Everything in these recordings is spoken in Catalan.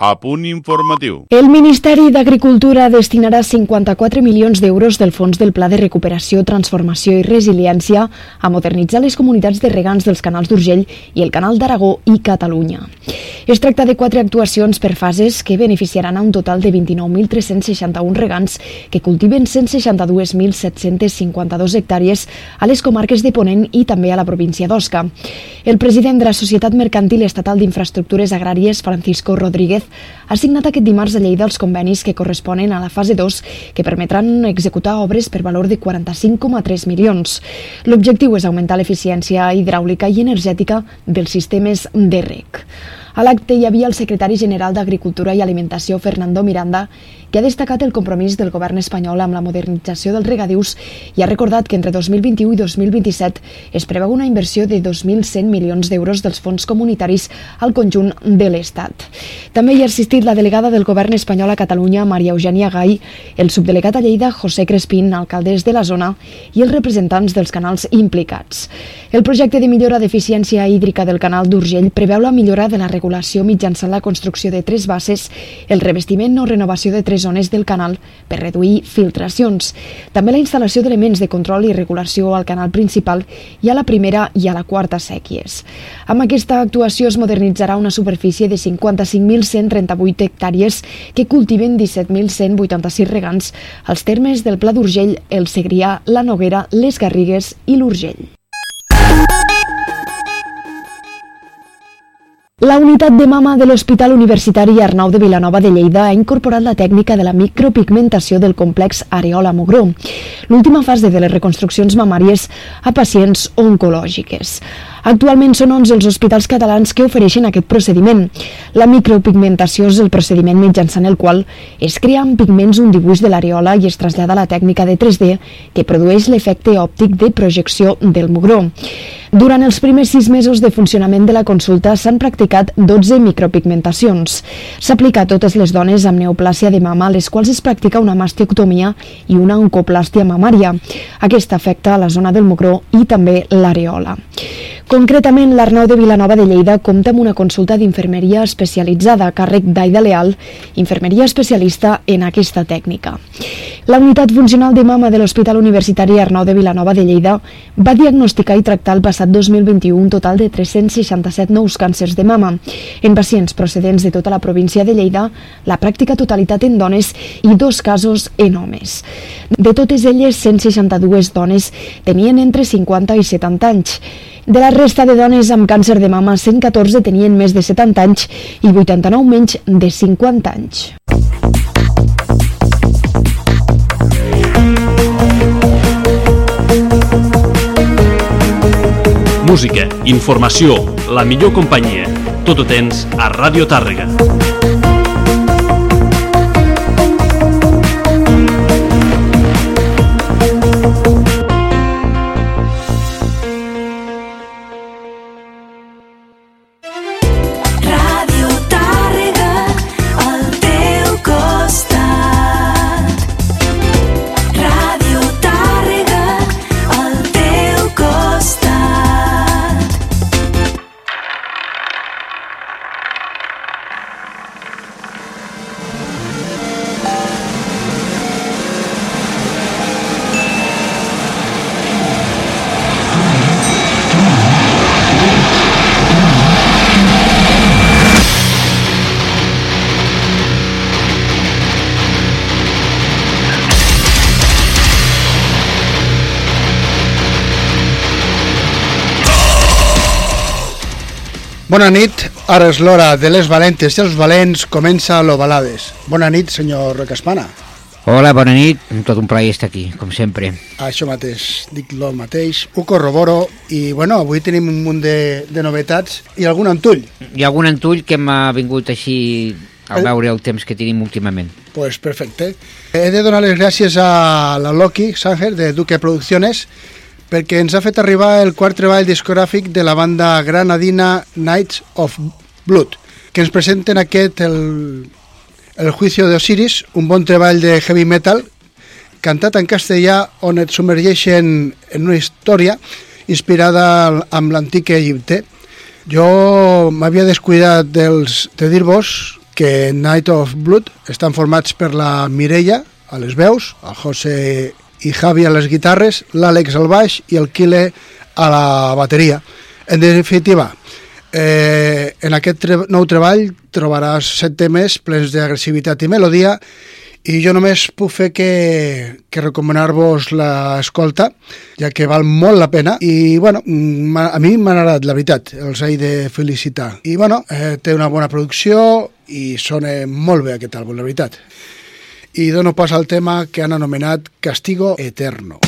A punt informatiu. El Ministeri d'Agricultura destinarà 54 milions d'euros del Fons del Pla de Recuperació, Transformació i Resiliència a modernitzar les comunitats de regants dels canals d'Urgell i el Canal d'Aragó i Catalunya. Es tracta de quatre actuacions per fases que beneficiaran a un total de 29.361 regants que cultiven 162.752 hectàrees a les comarques de Ponent i també a la província d'Osca. El president de la Societat Mercantil Estatal d'Infraestructures Agràries, Francisco Rodríguez, ha signat aquest dimarts a Lleida els convenis que corresponen a la fase 2 que permetran executar obres per valor de 45,3 milions. L'objectiu és augmentar l'eficiència hidràulica i energètica dels sistemes de rec. A l'acte hi havia el secretari general d'Agricultura i Alimentació, Fernando Miranda, que ha destacat el compromís del govern espanyol amb la modernització dels regadius i ha recordat que entre 2021 i 2027 es preveu una inversió de 2.100 milions d'euros dels fons comunitaris al conjunt de l'Estat. També hi ha assistit la delegada del govern espanyol a Catalunya, Maria Eugènia Gai, el subdelegat a Lleida, José Crespín, alcaldes de la zona, i els representants dels canals implicats. El projecte de millora d'eficiència hídrica del canal d'Urgell preveu la millora de la regulació mitjançant la construcció de tres bases, el revestiment o renovació de tres zones del canal per reduir filtracions. També la instal·lació d'elements de control i regulació al canal principal i a la primera i a la quarta sèquies. Amb aquesta actuació es modernitzarà una superfície de 55.138 hectàrees que cultiven 17.186 regants als termes del Pla d'Urgell, el Segrià, la Noguera, les Garrigues i l'Urgell. La unitat de mama de l'Hospital Universitari Arnau de Vilanova de Lleida ha incorporat la tècnica de la micropigmentació del complex Areola-Mugró, l'última fase de les reconstruccions mamàries a pacients oncològiques. Actualment són 11 els hospitals catalans que ofereixen aquest procediment. La micropigmentació és el procediment mitjançant el qual es crea amb pigments un dibuix de l'areola i es trasllada la tècnica de 3D que produeix l'efecte òptic de projecció del mugró. Durant els primers sis mesos de funcionament de la consulta s'han practicat 12 micropigmentacions. S'aplica a totes les dones amb neoplàsia de mama a les quals es practica una mastioctomia i una oncoplàstia mamària. Aquesta afecta a la zona del mugró i també l'areola. Concretament, l'Arnau de Vilanova de Lleida compta amb una consulta d'infermeria especialitzada a càrrec d'Aida Leal, infermeria especialista en aquesta tècnica. La unitat funcional de mama de l'Hospital Universitari Arnau de Vilanova de Lleida va diagnosticar i tractar el passat 2021 un total de 367 nous càncers de mama en pacients procedents de tota la província de Lleida, la pràctica totalitat en dones i dos casos en homes. De totes elles, 162 dones tenien entre 50 i 70 anys. De la resta de dones amb càncer de mama, 114 tenien més de 70 anys i 89 menys de 50 anys. Música, informació, la millor companyia. Tot ho tens a Ràdio Tàrrega. Bona nit, ara és l'hora de les valentes i els valents, comença l'Ovalades. Bona nit, senyor Caspana. Hola, bona nit. Tot un plaer estar aquí, com sempre. Això mateix, dic lo mateix, ho corroboro i bueno, avui tenim un munt de, de novetats i algun antull. Hi ha algun antull que m'ha vingut així a El- veure el temps que tenim últimament. Pues perfecte. He de donar les gràcies a la Loki Sanger de Duque Producciones perquè ens ha fet arribar el quart treball discogràfic de la banda granadina Knights of Blood, que ens presenten aquest, el, el Juicio de Osiris, un bon treball de heavy metal, cantat en castellà on et submergeixen en una història inspirada amb l'antic Egipte. Jo m'havia descuidat dels, de dir-vos que Night of Blood estan formats per la Mireia a les veus, el José i Javi a les guitarres, l'Àlex al baix i el Kile a la bateria. En definitiva, eh, en aquest tre nou treball trobaràs set temes plens d'agressivitat i melodia i jo només puc fer que, que recomanar-vos l'escolta, ja que val molt la pena i, bueno, a mi m'ha agradat, la veritat, els he de felicitar. I, bueno, eh, té una bona producció i sona molt bé aquest àlbum, la veritat. I dono pas al tema que han anomenat Castigo Eterno.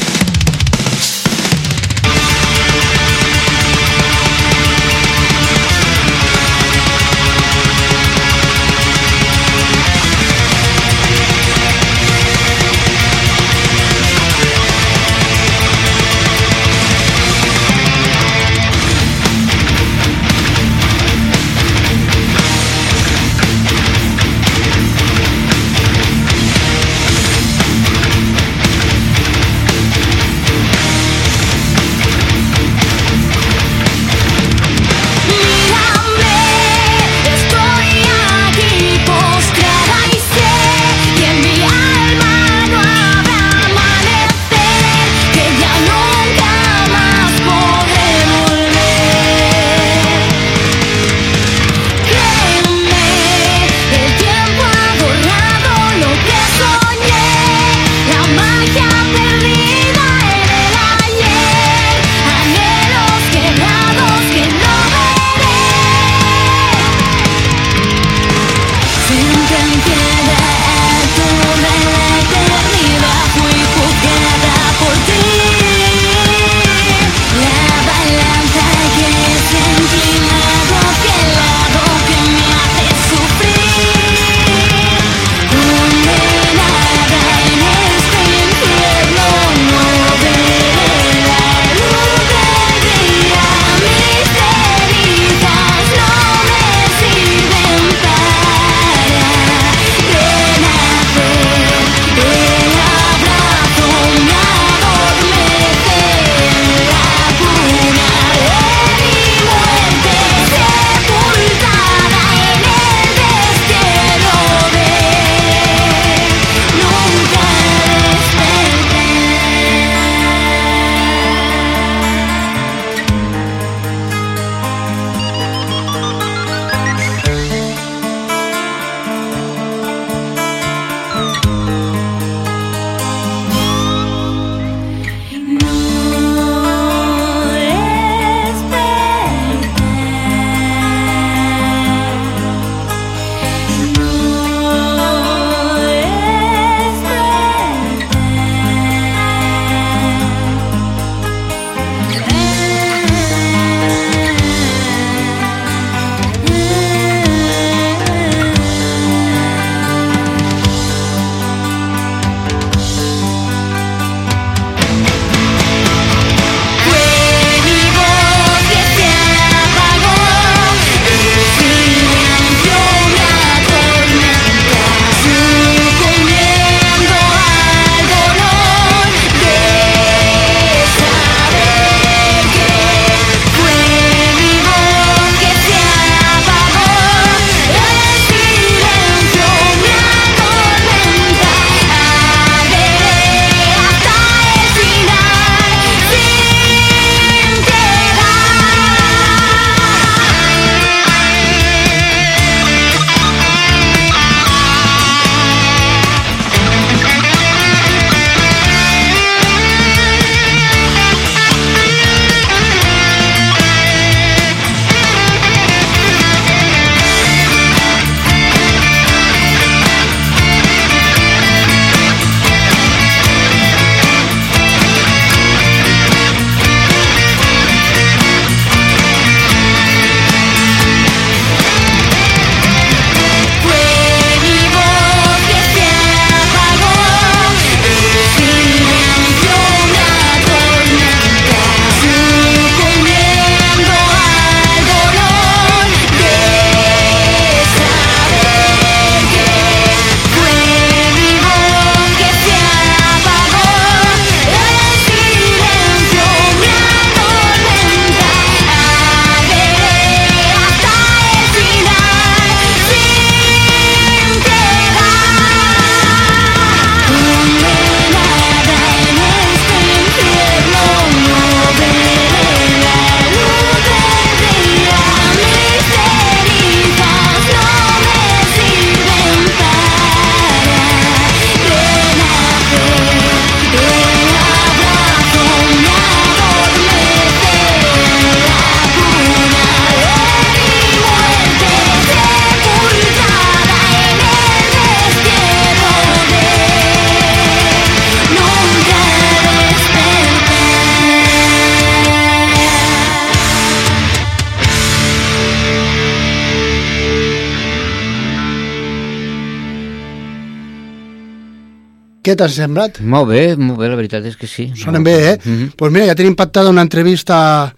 Què t'ha semblat? Molt bé, molt bé, la veritat és que sí. Sonen bé, eh? Mhm. pues mira, ja tenim pactada una entrevista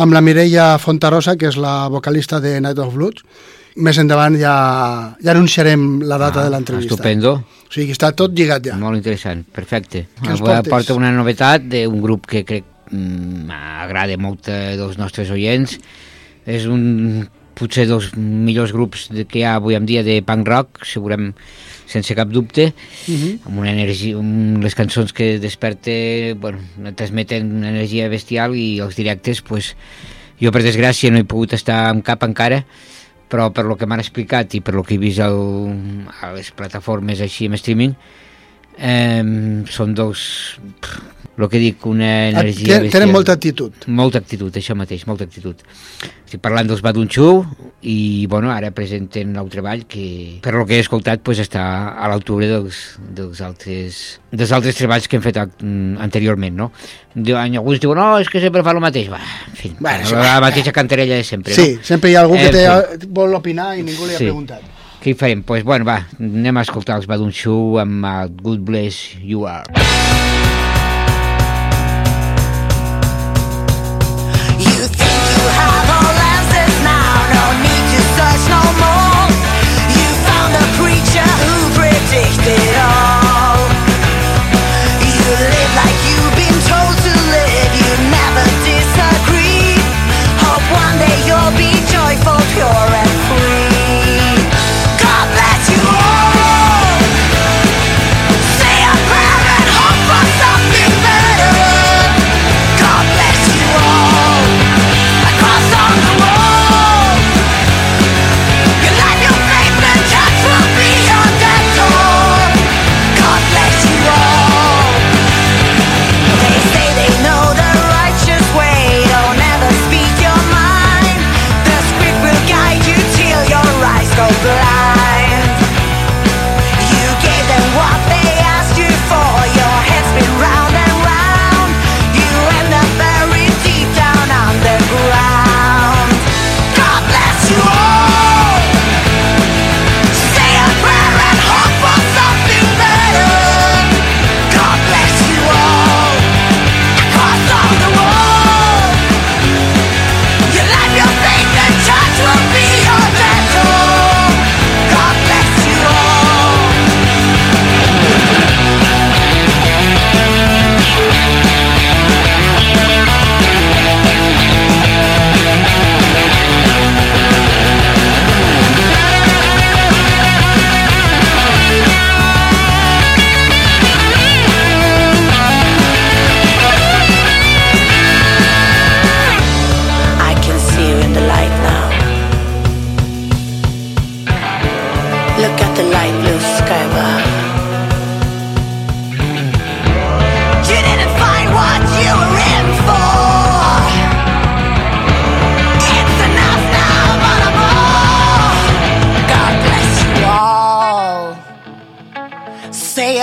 amb la Mireia Fontarosa, que és la vocalista de Night of Blood. Més endavant ja, ja anunciarem la data Ah, de l'entrevista. Estupendo. O sigui, està tot lligat ja. Molt interessant, perfecte. Avui porta una novetat d'un grup que crec mm, agrada molt a dels nostres oients. És un potser dels millors grups que hi ha avui en dia de punk rock, segurament sense cap dubte, Mhm. amb una energia, amb les cançons que desperte, bueno, transmeten una energia bestial i els directes, pues, jo per desgràcia no he pogut estar amb cap encara, però per lo que m'han explicat i per lo que he vist al, a les plataformes així en streaming, eh, són dos... El que dic, una energia Tenen, tenen molta actitud. molta actitud, això mateix, molta actitud. Estic parlant dels Badunxu i, bueno, ara presenten el treball que, per lo que he escoltat, pues, està a l'altura dels, dels, altres, dels altres treballs que hem fet mm, anteriorment, no? Diuen, alguns diuen, no, és que sempre fa el mateix. Va, en fi, Bueno, bueno, la mateixa cantarella de sempre, Sí, no? sempre hi ha algú que En té, fi. vol opinar i ningú li ha Sí. preguntat. Què hi farem? Doncs, pues, bueno, va, anem a escoltar els Badunxu amb Good Bless You Are.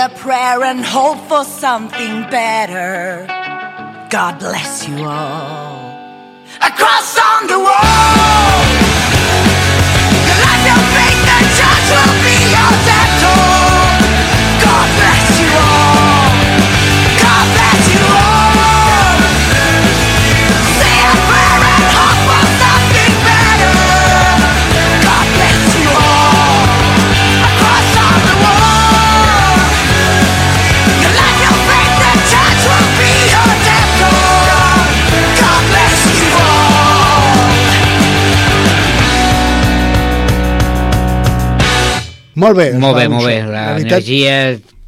A prayer and hope for something better. God bless you all across on the wall. Molt bé. Molt bé, molt bé. La veritat, energia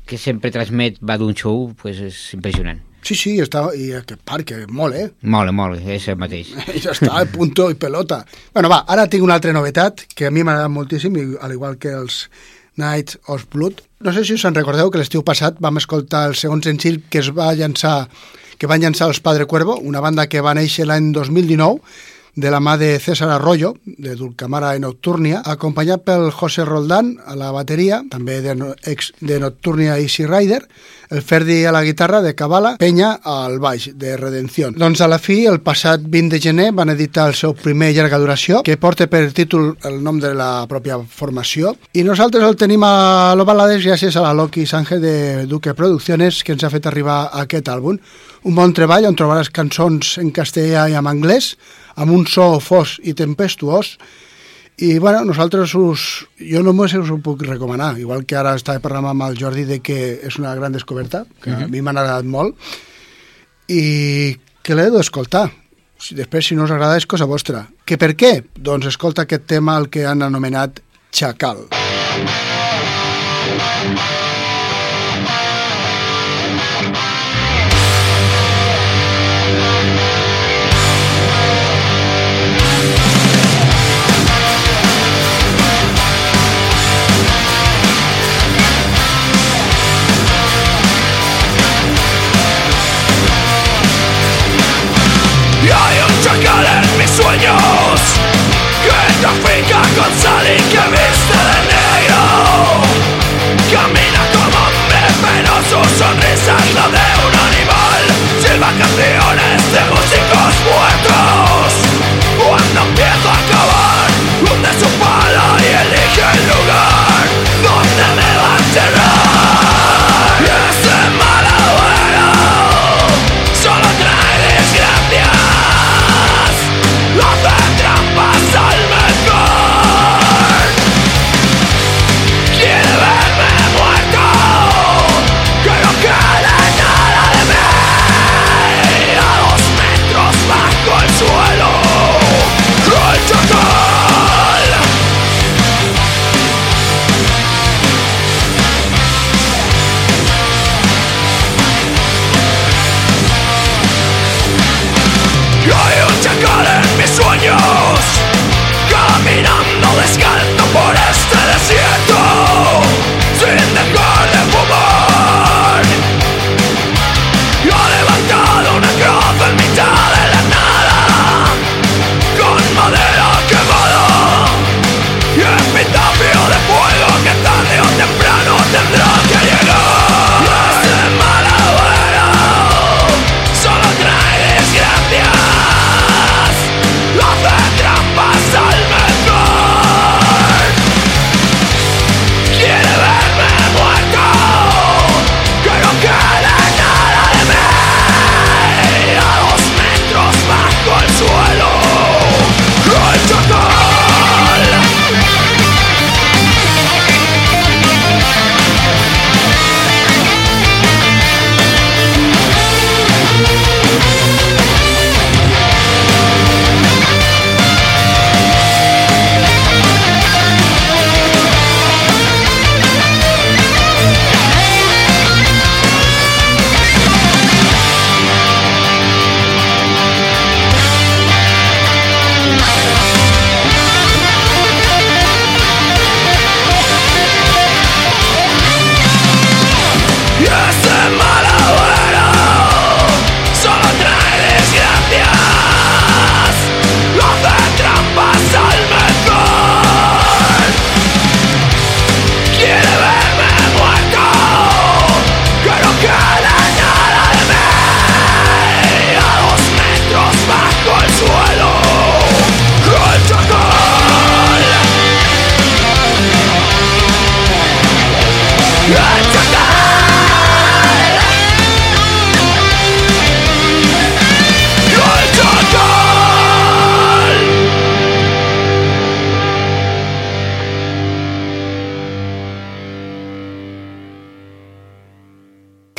que sempre transmet va d'un show, pues és impressionant. Sí, sí, està, i aquest parc, que molt, eh? Molt, molt, és el mateix. I ja està, el punto i pelota. Bueno, va, ara tinc una altra novetat que a mi m'ha agradat moltíssim, i, al igual que els Night of Blood. No sé si us en recordeu que l'estiu passat vam escoltar el segon senzill que es va llançar que van llançar els Padre Cuervo, una banda que va néixer l'any 2019 de la mà de César Arroyo, de Dulcamara i Nocturnia, acompanyat pel José Roldán a la bateria, també de, ex de Nocturnia i Easy Rider, el Ferdi a la guitarra de Cabala, Penya al baix, de Redención. Doncs a la fi, el passat 20 de gener, van editar el seu primer llarga duració, que porta per títol el nom de la pròpia formació, i nosaltres el tenim a los balades gràcies a la Loki Sánchez de Duque Producciones, que ens ha fet arribar aquest àlbum. Un bon treball on trobaràs cançons en castellà i en anglès, amb un so fos i tempestuós, i bueno, nosaltres us, jo només us ho puc recomanar, igual que ara estava parlant amb el Jordi de que és una gran descoberta, que a mi m'ha agradat molt, i que l'he d'escoltar. Si després, si no us agrada, és cosa vostra. Que per què? Doncs escolta aquest tema el que han anomenat Chacal. Y sueños. Que trafica con sal y que viste de negro. Camina como hombre pero su sonrisa es la de un animal. Silba canciones de músicos muertos. Cuando empieza a acabar Hunde su pala y elige el lugar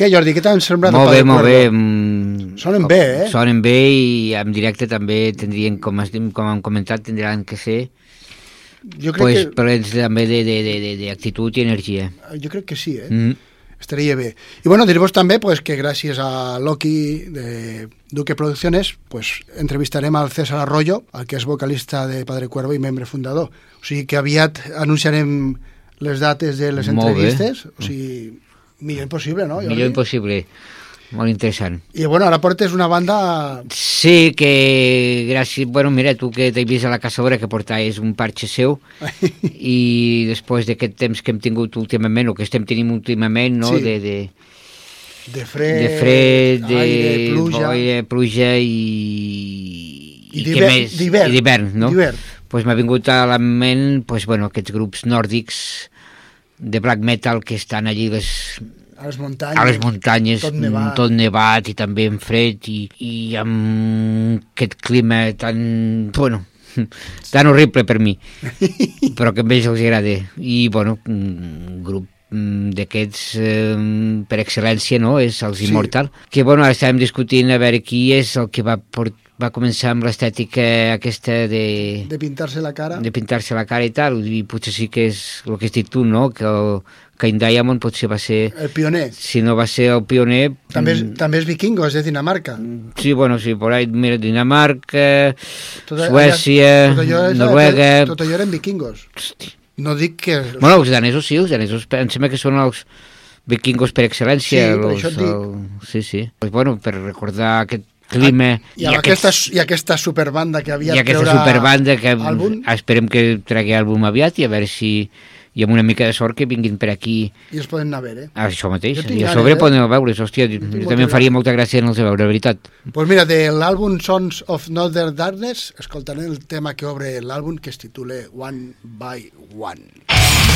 Què, Jordi, què t'han semblat? Molt bé, molt bé. Mm, Sonen com- bé, eh? Sonen bé i en directe també tindrien, com, dit- com hem comentat, tindran que ser Jo crec, pues, que, plens també de- de- de- de- d'actitud i energia. jo crec que sí, eh? Mm. Estaria bé. I bueno, dir-vos també pues, que gràcies a Loki de Duque Producciones pues, entrevistarem al César Arroyo, el que és vocalista de Padre Cuervo i membre fundador. O sigui que aviat anunciarem les dates de les Molt bé. entrevistes, o sigui, millor impossible, no? Jordi? Millor impossible. molt interessant. I bueno, ara portes una banda... Sí, que gràcies... Bueno, mira, tu que t'he vist a la caçadora que portaves un parxe seu i després d'aquest temps que hem tingut últimament, o que estem tenint últimament, no?, Sí. de, de, de fred, de fred, de aire, pluja... boira, pluja i... I què d'hivern- més? d'hivern. I d'hivern, no? D'hivern. Pues m'ha vingut a la ment pues, bueno, aquests grups nòrdics de black metal que estan allí les, A les muntanyes. a les muntanyes, Tot nevat. tot nevat i també en fred i, i amb aquest clima tan, bueno, tan horrible per mi, però que a ells els agrada. I, bueno, un grup mm, d'aquests eh, per excel·lència, no?, és els Sí. Immortal, que, bueno, ara estàvem discutint a veure qui és el que va, port, va començar amb l'estètica aquesta de, De pintar-se la cara. de pintar-se la cara i tal, i potser sí que és el que has dit tu, no?, que el Cain Diamond potser va ser El pioner. si no va ser el pioner... També és, mm, també és vikingo, és de Dinamarca. Sí, bueno, sí, por ahí, mira, Dinamarca, Tot allà- Suècia, tot allò Noruega... Tot allò eren vikingos. No dic que... Bueno, els danesos sí, els danesos em sembla que són els vikingos per excel·lència. Sí, per los, això et dic. el- sí, sí. Pues, bueno, per recordar aquest clima I, amb aquesta, I aquesta superbanda que havia i aquesta treure superbanda que àlbum, esperem que tregui àlbum aviat i a veure si i amb una mica de sort que vinguin per aquí i els poden anar a veure. a això mateix, Jo i a sobre eh? poden veure's, hòstia, tinc també em faria molta gràcia en els de veure, de veritat. Pues mira, de l'àlbum Sons of Northern Darkness escoltarem el tema que obre l'àlbum que es titula One by One.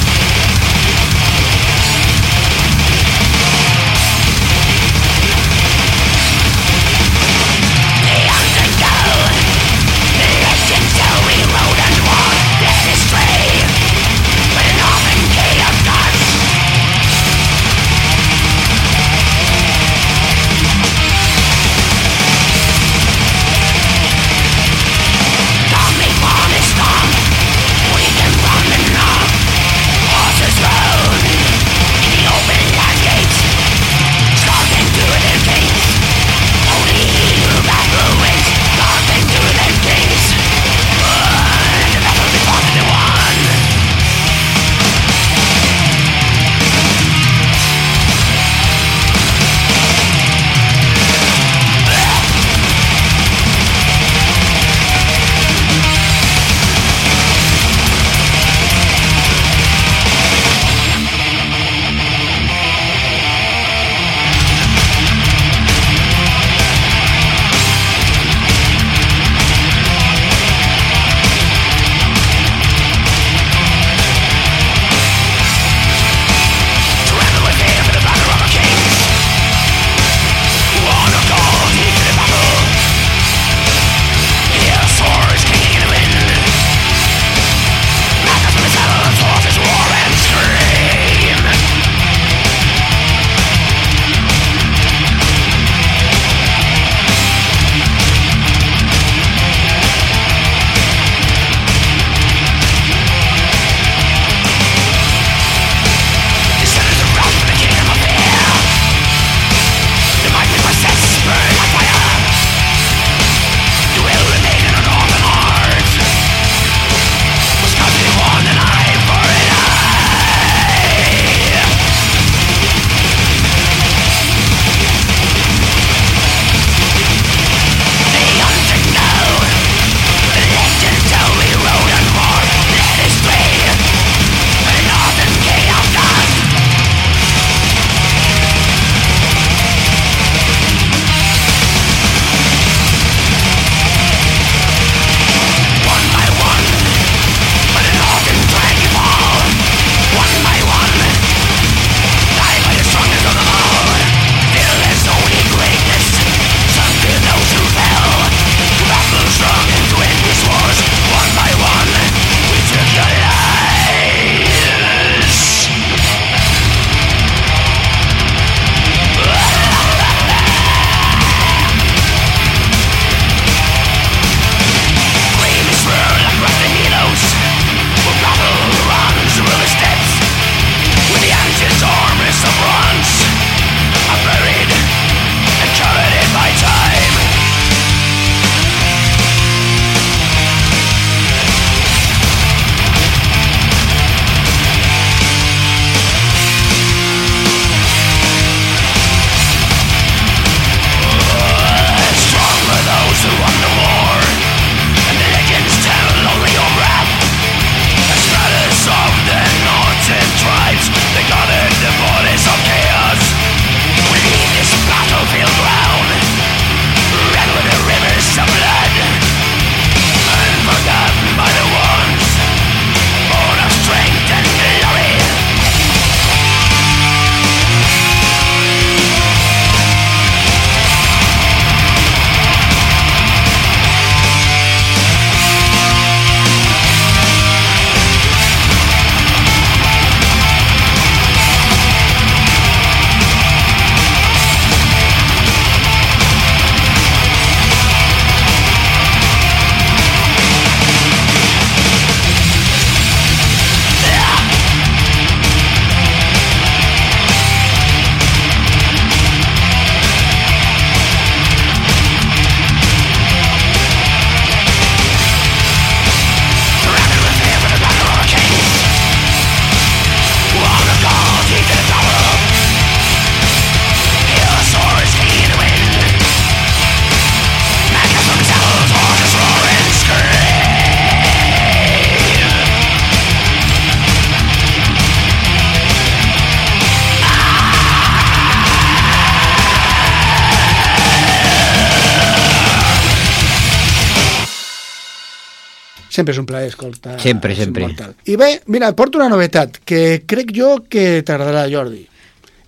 Sempre és un plaer escoltar. Sempre, sempre. Mortal. I bé, mira, porto una novetat que crec jo que t'agradarà, Jordi.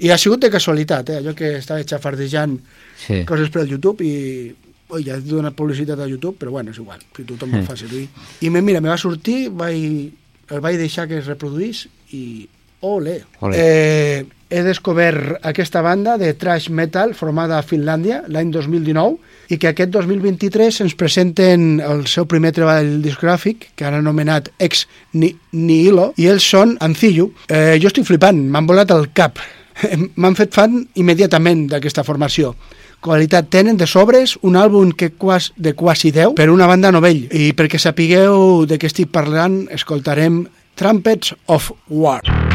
I ha sigut de casualitat, eh? allò que estava xafardejant Sí. coses per al YouTube i... Oi, ja he donat publicitat a YouTube, però bueno, és igual, si tothom Mm. ho fa servir. I me, mira, me va sortir, vaig, el vaig deixar que es reproduís i... Ole! Ole. Eh, he descobert aquesta banda de thrash metal formada a Finlàndia l'any 2019 i que aquest 2023 ens presenten el seu primer treball discogràfic que han anomenat Ex Ni Nihilo i ells són Ancillo. Eh, jo estic flipant, m'han volat el cap. M'han fet fan immediatament d'aquesta formació. Qualitat tenen de sobres un àlbum que quas, de quasi 10 per una banda novell i perquè sapigueu de què estic parlant escoltarem Trumpets of War. Trumpets of war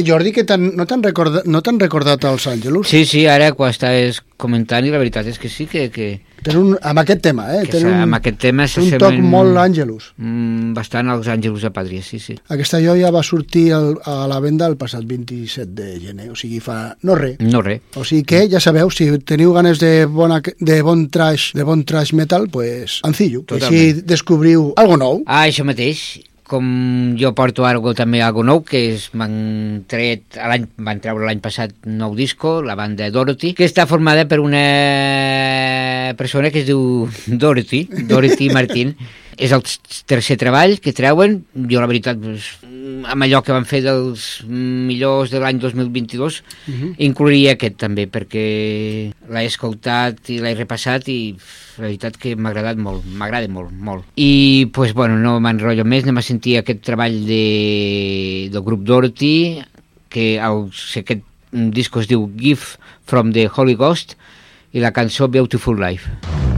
Eh, Jordi, que tan, no t'han recordat, no t'han recordat els Àngelus? Sí, sí, ara quan estàs comentant i la veritat és que sí que, que, Tenen un, amb aquest tema, eh? Tenen un, amb aquest tema un toc molt Àngelus. mm, bastant als Àngelus de Pàtria, sí, sí. Aquesta joia va sortir el, a la venda el passat 27 de gener, o sigui, fa no res. No res. O sigui que, ja sabeu, si teniu ganes de, bona, de bon trash de bon trash metal, pues ancillo. Així Totalment. descobriu algo nou. Ah, això mateix. Com jo porto algo, també algo nou, que és, m'han tret, l'any, van treure l'any passat nou disco, la banda Dorothy, que està formada per una persona que es diu Dorothy, Dorothy Martín. És el tercer treball que treuen. Jo, la veritat, doncs, amb allò que van fer dels millors de l'any 2022, uh -huh. inclouria aquest també, perquè l'he escoltat i l'he repassat i la veritat que m'ha agradat molt, m'agrada molt, molt. I, pues, bueno, no m'enrotllo més, anem a sentir aquest treball de, del grup Dorothy, que el, aquest disco es diu Gift from the Holy Ghost, i la cançó Beautiful Life.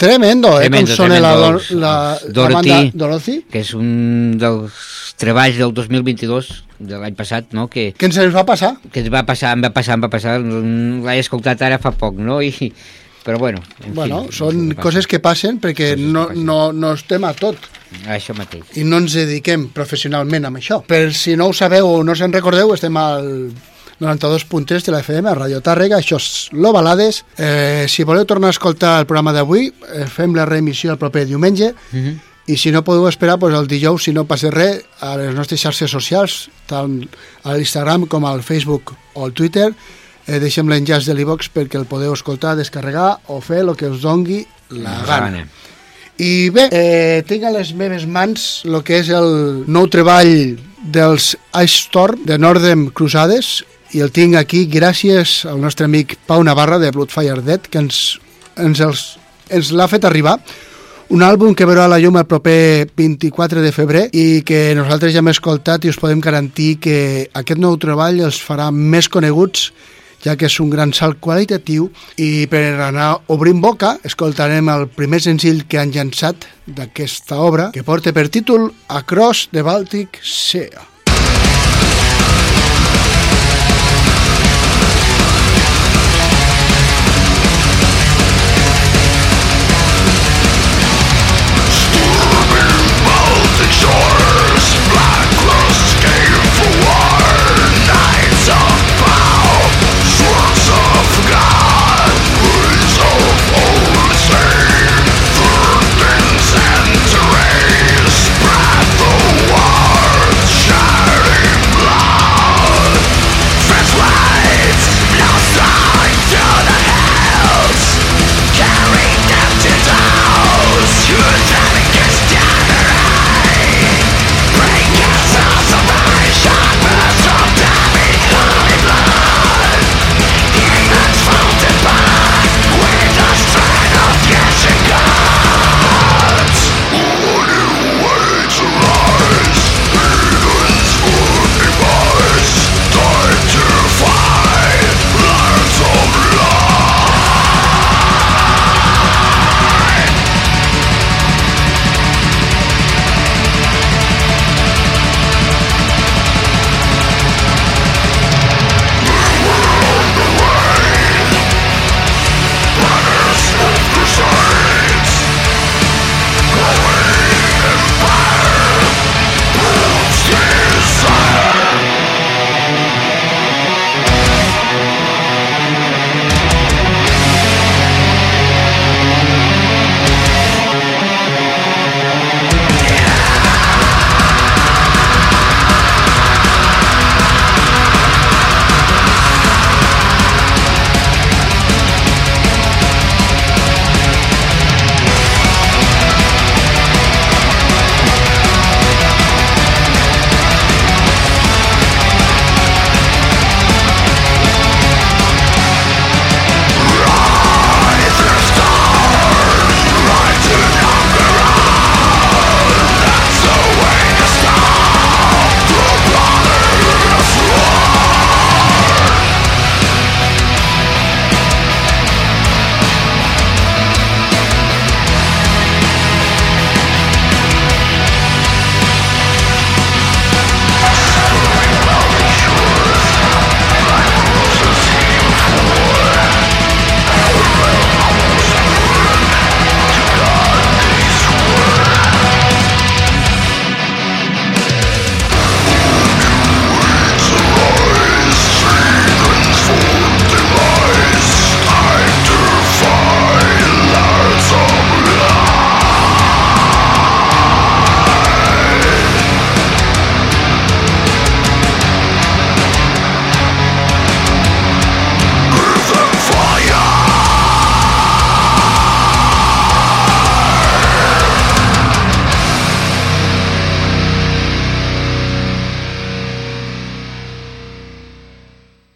Tremendo, eh? Tremendo, com sona la, tremendo. la, la, Dorothy. banda Dorothy. que és un dels treballs del 2022, de l'any passat, no? que, Que ens va passar. que ens va passar, em va passar, em va passar, l'he escoltat ara fa poc, no? I, però bueno, en Bueno, fi, són passa. coses que passen perquè Coses que no, passen. no, no estem a tot. Això mateix. i no ens dediquem professionalment a això. Per si no ho sabeu o no se'n recordeu, estem al 92.3 de la FM, a Radio Tàrrega, això és Lo Balades. Eh, si voleu tornar a escoltar el programa d'avui, eh, fem la reemissió el proper diumenge, i si no podeu esperar, doncs el dijous, si no passa res, a les nostres xarxes socials, tant a l'Instagram com al Facebook o al Twitter, eh, deixem l'enllaç de l'e-box perquè el podeu escoltar, descarregar o fer el que us dongui la gana. I bé, eh, tinc a les meves mans el que és el nou treball dels Ice Storm de Northern Crusades i el tinc aquí gràcies al nostre amic Pau Navarra de Bloodfire Dead que ens, ens, els, ens l'ha fet arribar un àlbum que veurà la llum el proper 24 de febrer i que nosaltres ja hem escoltat i us podem garantir que aquest nou treball els farà més coneguts ja que és un gran salt qualitatiu i per anar obrint boca escoltarem el primer senzill que han llançat d'aquesta obra que porta per títol Across the Baltic Sea.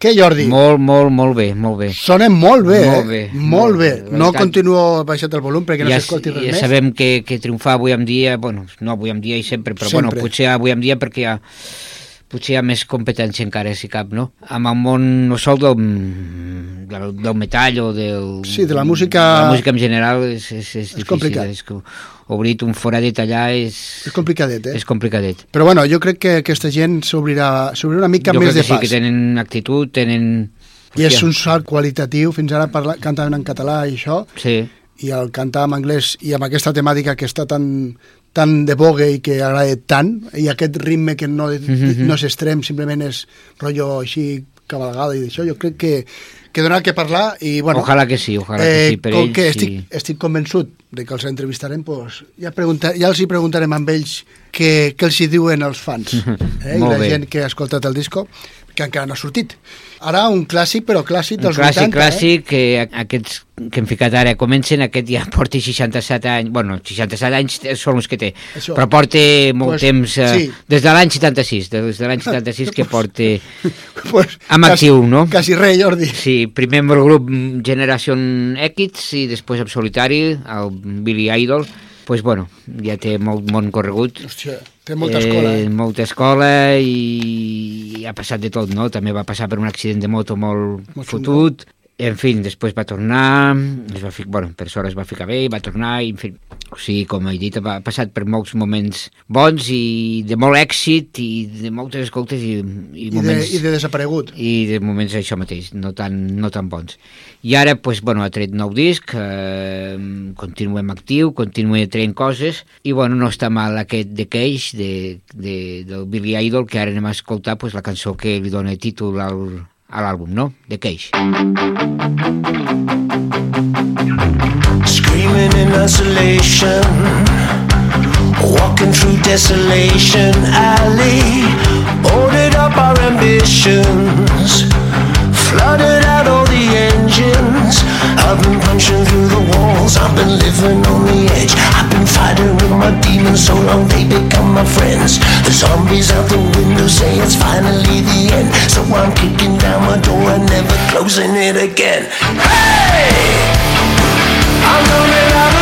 Què, Jordi? Molt, molt, molt bé, molt bé. Sonen molt bé, Molt eh? bé, Molt molt bé. bé. No continuo baixat el volum perquè no ja, s'escolti res ja més. sabem que, que triomfar avui en dia, bueno, no avui en dia i sempre, però Sempre. bueno, potser avui en dia perquè hi ha, potser hi ha més competència encara, si cap, no? Amb el món no sol del, del, del metall o del... Sí, de la música- de la música en general és, és, és, difícil. complicat. És obrir un foradet allà és, És complicadet, eh? és complicadet. Però bueno, jo crec que aquesta gent s'obrirà una mica jo més crec de que sí, pas. que tenen actitud, tenen... I és un salt qualitatiu, fins ara parla, cantaven en català i això, Sí, i el cantar en anglès i amb aquesta temàtica que està tan, tan de boga i que agrada tant, i aquest ritme que no, Mhm. no és extrem, simplement és rotllo així cabalgada i d'això, jo crec que, que dona que parlar i bueno, Ojalà que sí, ojalà que sí, per com ells, que sí. estic, estic convençut de que els entrevistarem, pues, ja, pregunta, ja els hi preguntarem amb ells què, què els hi diuen els fans eh? i la bé. gent que ha escoltat el disco, que encara no ha sortit. Ara un clàssic, però clàssic Un dels clàssic, 80, clàssic, que a- aquests que hem ficat ara comencen, aquest ja porta 67 anys, bueno, 67 anys són els que té, Això. però porta molt Pues, temps, eh, sí. des de l'any 76, des de l'any 76 que porta... pues, amb actiu, no? Quasi res, Jordi. Sí, primer amb el grup Generation X i després en solitari, el Billy Idol, pues bueno, ja té molt món corregut. Hòstia, té molta escola. Eh? molta escola i ha passat de tot, no? També va passar per un accident de moto molt, Molt fotut. En fi, després va tornar, es va ficar, bueno, per sort es va ficar bé, i va tornar, i en fi, o sigui, com he dit, ha passat per molts moments bons i de molt èxit i de moltes escoltes i, i, I, de, moments I de desaparegut. i de moments això mateix, no tan, no tan bons. I ara, pues, bueno, ha tret nou disc, eh, continuem actiu, continuem traient coses, i bueno, no està mal aquest de Cage, de, de, del Billy Idol, que ara anem a escoltar pues, la cançó que li dona títol al, a l'àlbum, no? De Cage. Screaming in isolation, walking through desolation alley, boarded up our ambitions, flooded engines. I've been punching through the walls, I've been living on the edge. I've been fighting with my demons so long they become my friends. The zombies out the window say it's finally the end, so I'm kicking down my door and never closing it again. Hey! I'm coming out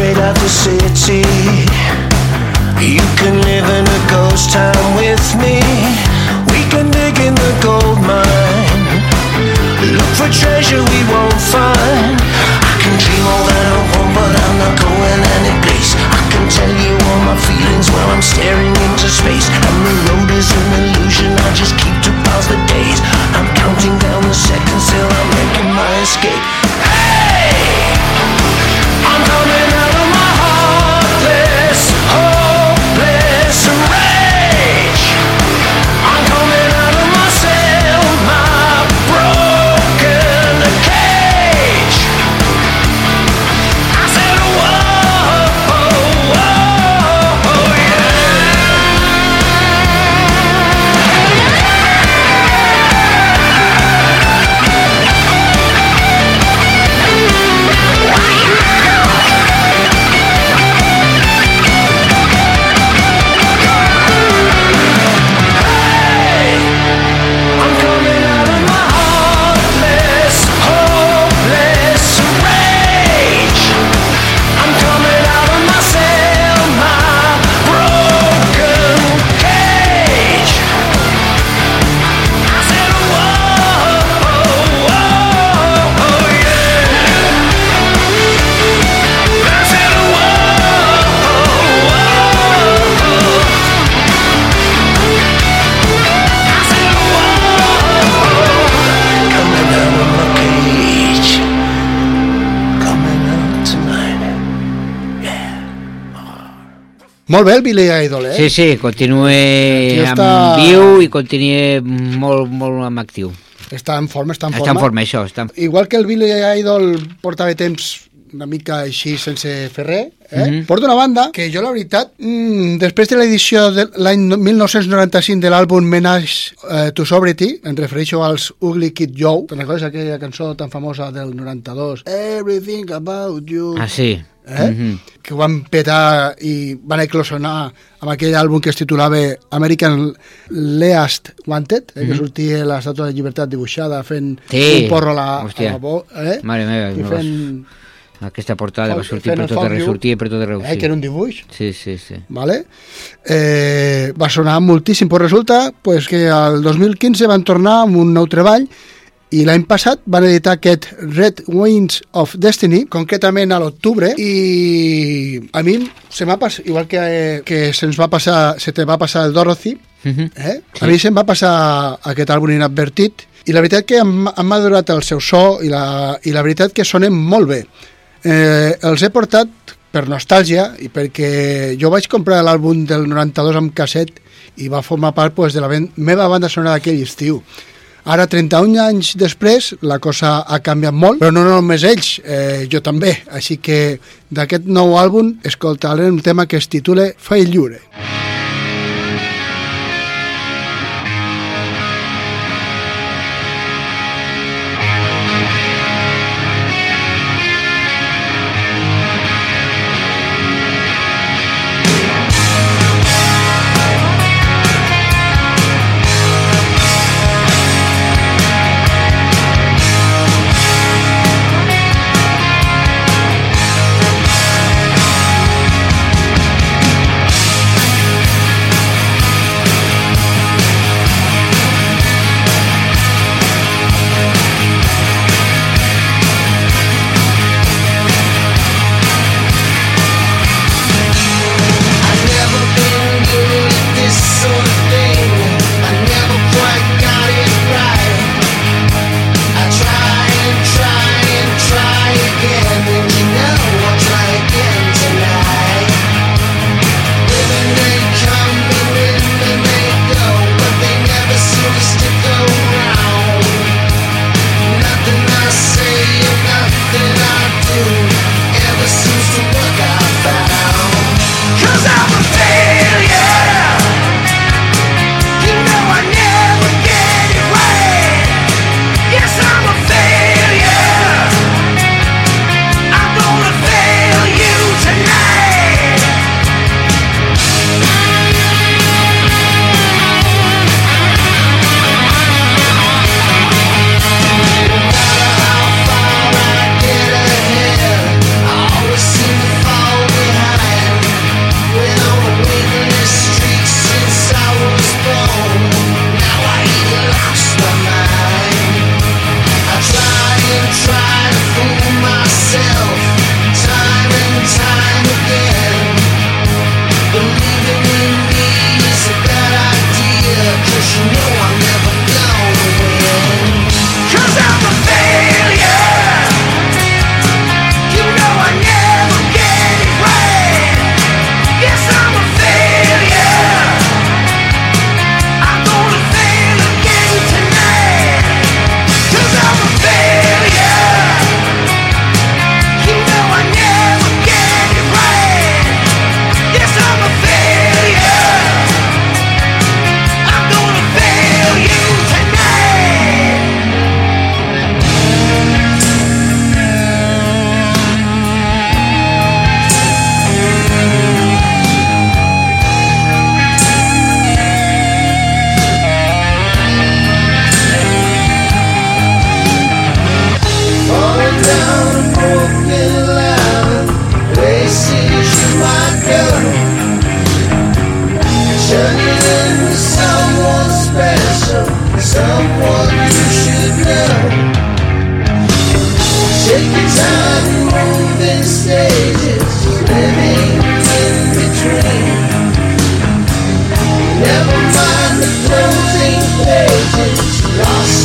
straight out the city. You can live in a ghost town with me. We can dig in the gold mine. Look for treasure we won't find. I can dream all that I want, but I'm not going any place. I can tell you all my feelings while I'm staring into space. And the road is an illusion. I just keep to pass the days. I'm counting down the seconds till I'm making my escape. Molt bé el Billy Idol, eh? Sí, sí, continue tio amb està- viu i continue molt, molt amb actiu. Està en forma, està en Està forma. en forma, això. Està en... Igual que el Billy Idol portava temps una mica així sense fer res, eh? Mhm. porta una banda que jo la veritat, mm, després de l'edició de l'any 1995 de l'àlbum Menage eh, to Sobriety, em refereixo als Ugly Kid Joe, te'n recordes aquella cançó tan famosa del 92? Everything about you. Ah, sí. Eh? Mhm. que ho van petar i van eclosionar amb aquell àlbum que es titulava American Least Wanted, eh, que sortia l'estàtua de llibertat dibuixada fent Sí, un porro a la, a hòstia. la bo, eh? Mare meva, I fent Aquesta portada va sortir per tot arreu, sortia per tot arreu, eh, que era un dibuix, Sí, sí, sí. vale? eh, va sonar moltíssim, però resulta pues, que al 2015 van tornar amb un nou treball i l'any passat van editar aquest Red Wings of Destiny, concretament a l'octubre, i a mi se m'ha passat, igual que, que se'ns va passar, se te va passar el Dorothy, Mhm. eh? a mi se'm va passar aquest àlbum inadvertit, i la veritat que hem madurat el seu so i la, i la veritat que sonen molt bé. Eh, els he portat per nostàlgia i perquè jo vaig comprar l'àlbum del 92 amb casset i va formar part pues, de la ben- meva banda sonora d'aquell estiu. Ara, 31 anys després, la cosa ha canviat molt, però no només ells, eh, jo també. Així que d'aquest nou àlbum escoltarem un tema que es titula Fai lliure. Fai lost.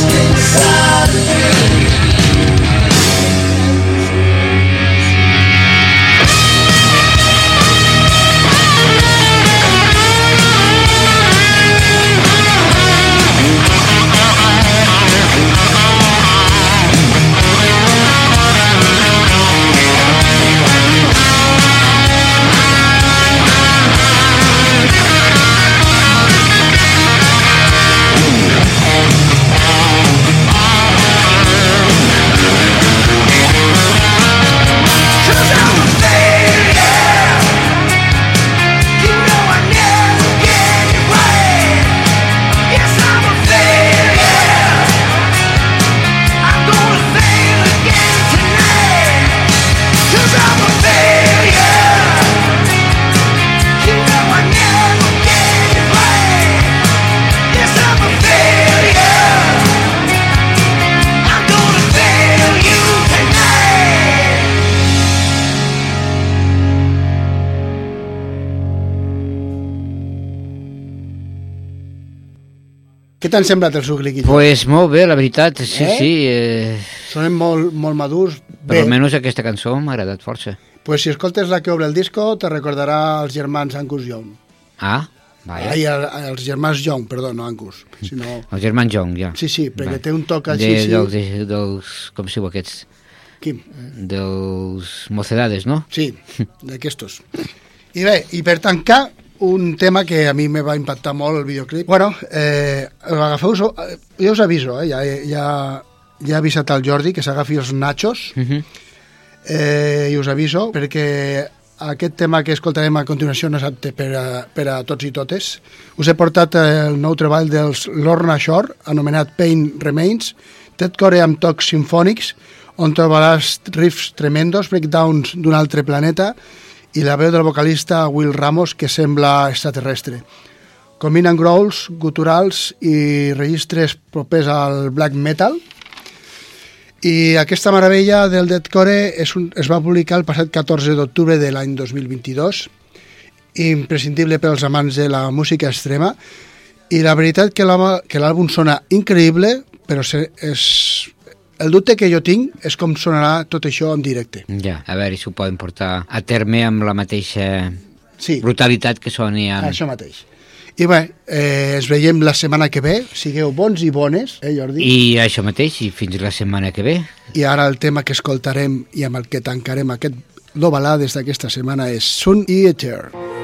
T'han semblat els Ugliquillos? Pues molt bé, la veritat, sí, Eh? sí. Eh, Sonen molt, molt madurs. per Bé, almenys aquesta cançó m'ha agradat força. pues si escoltes la que obre el disco, te recordarà els germans Angus Young. Ah, vaja. Ai, el- els germans Young, perdó, no Angus. Sinó... El germán Jong, ja. Sí, sí, perquè Va. té un toc així, de, sí. Dels, de, dels, com si diu aquests? Quim? Dels mocedades, no? Sí, d'aquestos. I bé, i per tancar, un tema que a mi me va impactar molt el videoclip. Bueno, eh, agafeu eh, jo us aviso, eh, ja, ja, ja he avisat al Jordi que s'agafi els nachos, Uh -huh. eh, i us aviso, perquè aquest tema que escoltarem a continuació no és apte per a, per a tots i totes. Us he portat eh, el nou treball dels Lorna Shore, anomenat Pain Remains, deathcore amb tocs sinfònics, on trobaràs riffs tremendos, breakdowns d'un altre planeta, i la veu del vocalista Will Ramos, que sembla extraterrestre. Combinen growls, guturals i registres propers al black metal, i aquesta meravella del deathcore és un, es va publicar el passat 14 d'octubre de l'any 2022, imprescindible pels amants de la música extrema, i la veritat que l'àlbum sona increïble, però se, és, el dubte que jo tinc és com sonarà tot això en directe. Ja, a veure si ho poden portar a terme amb la mateixa Sí, brutalitat que soni amb... això mateix. I bé, eh, ens veiem la setmana que ve, sigueu bons i bones, eh Jordi? I això mateix, i fins la setmana que ve. I ara el tema que escoltarem i amb el que tancarem aquest do balades d'aquesta setmana és Sun Eater. Sun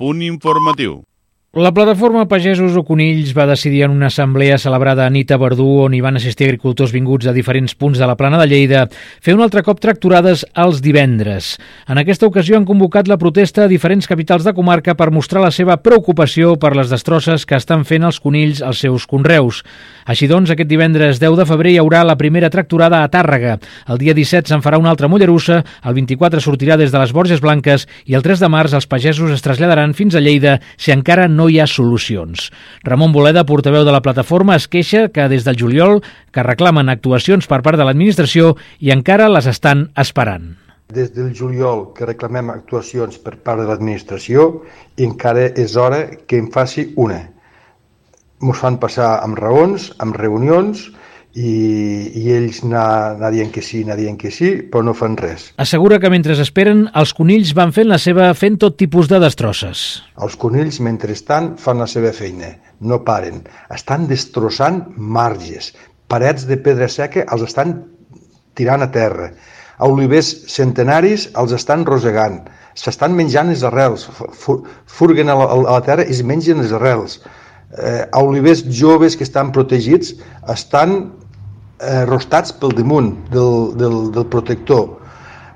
punt informatiu. La plataforma Pagesos o Conills va decidir en una assemblea celebrada a nit a Verdú, on hi van assistir agricultors vinguts a diferents punts de la plana de Lleida, fer un altre cop tracturades els divendres. En aquesta ocasió han convocat la protesta a diferents capitals de comarca per mostrar la seva preocupació per les destrosses que estan fent els conills als seus conreus. Així doncs, aquest divendres 10 de febrer hi haurà la primera tracturada a Tàrrega. El dia 17 se'n farà una altra a Mollerussa, el 24 sortirà des de les Borges Blanques i el 3 de març els pagesos es traslladaran fins a Lleida si encara no hi ha solucions. Ramon Boleda, portaveu de la plataforma, es queixa que des del juliol que reclamen actuacions per part de l'administració i encara les estan esperant. Des del juliol que reclamem actuacions per part de l'administració i encara és hora que en faci una. Ens fan passar amb raons, amb reunions i, i ells anar, anar dient que sí, anar dient que sí, però no fan res. Assegura que mentre esperen, els conills van fent la seva fent tot tipus de destrosses. Els conills, mentrestant, fan la seva feina, no paren. Estan destrossant marges, parets de pedra seca els estan tirant a terra. Olivers centenaris els estan rosegant. S'estan menjant les arrels, fu- furguen a la, a la terra i es mengen les arrels. Eh, olivers joves que estan protegits estan eh, rostats pel damunt del, del, del protector.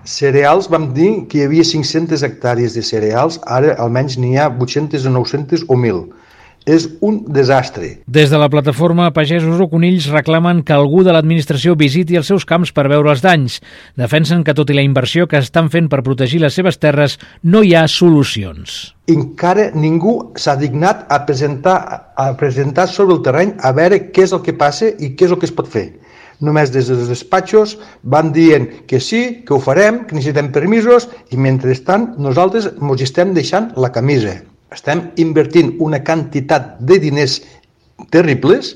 Cereals, vam dir que hi havia 500 hectàrees de cereals, ara almenys n'hi ha 800 o 900 o 1.000. És un desastre. Des de la plataforma Pagesos o Conills reclamen que algú de l'administració visiti els seus camps per veure els danys. Defensen que tot i la inversió que estan fent per protegir les seves terres, no hi ha solucions. encara ningú s'ha dignat a presentar, a presentar sobre el terreny a veure què és el que passa i què és el que es pot fer. Només des dels despatxos van dient que sí, que ho farem, que necessitem permisos i mentrestant nosaltres ens estem deixant la camisa. Estem invertint una quantitat de diners terribles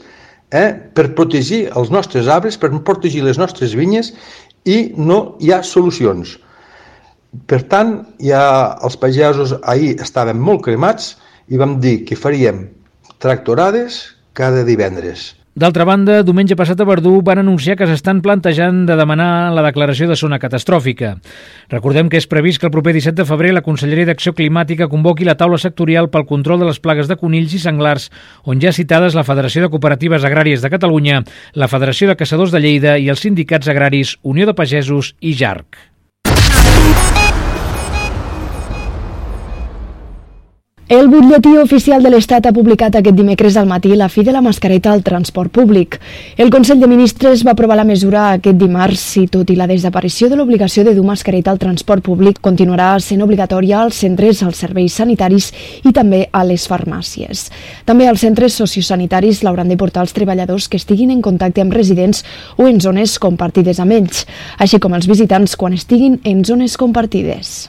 eh, per protegir els nostres arbres, per protegir les nostres vinyes i no hi ha solucions. Per tant, ja els pagesos ahir estaven molt cremats i vam dir que faríem tractorades cada divendres. D'altra banda, diumenge passat a Verdú van anunciar que s'estan plantejant de demanar la declaració de zona catastròfica. Recordem que és previst que el proper 17 de febrer la Conselleria d'Acció Climàtica convoqui la taula sectorial pel control de les plagues de conills i senglars, on ja citades la Federació de Cooperatives Agràries de Catalunya, la Federació de Caçadors de Lleida i els sindicats agraris Unió de Pagesos i JARC. El butlletí oficial de l'Estat ha publicat aquest dimecres al matí la fi de la mascareta al transport públic. El Consell de Ministres va aprovar la mesura aquest dimarts i tot i la desaparició de l'obligació de dur mascareta al transport públic continuarà sent obligatòria als centres, als serveis sanitaris i també a les farmàcies. També als centres sociosanitaris l'hauran de portar els treballadors que estiguin en contacte amb residents o en zones compartides amb ells, així com els visitants quan estiguin en zones compartides.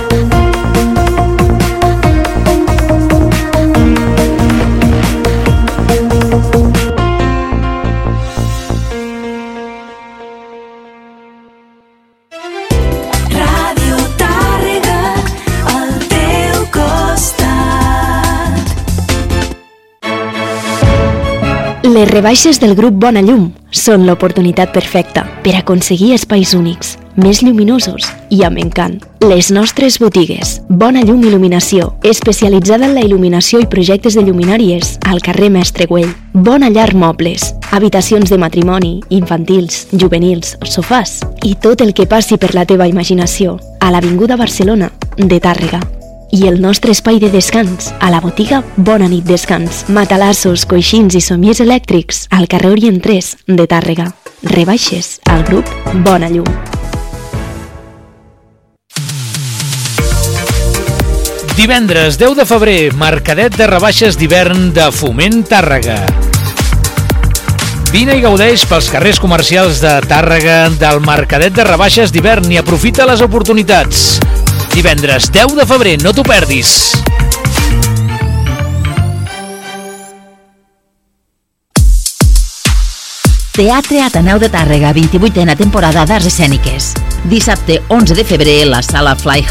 Rebaixes del grup Bona Llum són l'oportunitat perfecta per aconseguir espais únics, més lluminosos i amb encant. Les nostres botigues, Bona Llum Il·luminació, especialitzada en la il·luminació i projectes de lluminàries, al carrer Mestre Güell. Bona Llar Mobles, habitacions de matrimoni, infantils, juvenils, sofàs i tot el que passi per la teva imaginació, a l'Avinguda Barcelona de Tàrrega i el nostre espai de descans a la botiga Bona nit Descans. Matalassos, coixins i somiers elèctrics al carrer Orient 3 de Tàrrega. Rebaixes al grup Bona Llum. Divendres 10 de febrer, mercadet de rebaixes d'hivern de Foment Tàrrega. Vine i gaudeix pels carrers comercials de Tàrrega del mercadet de rebaixes d'hivern i aprofita les oportunitats. Divendres 10 de febrer, no t'ho perdis. Teatre Ateneu de Tàrrega, 28a temporada d'Arts Escèniques. Dissabte 11 de febrer, la sala Fly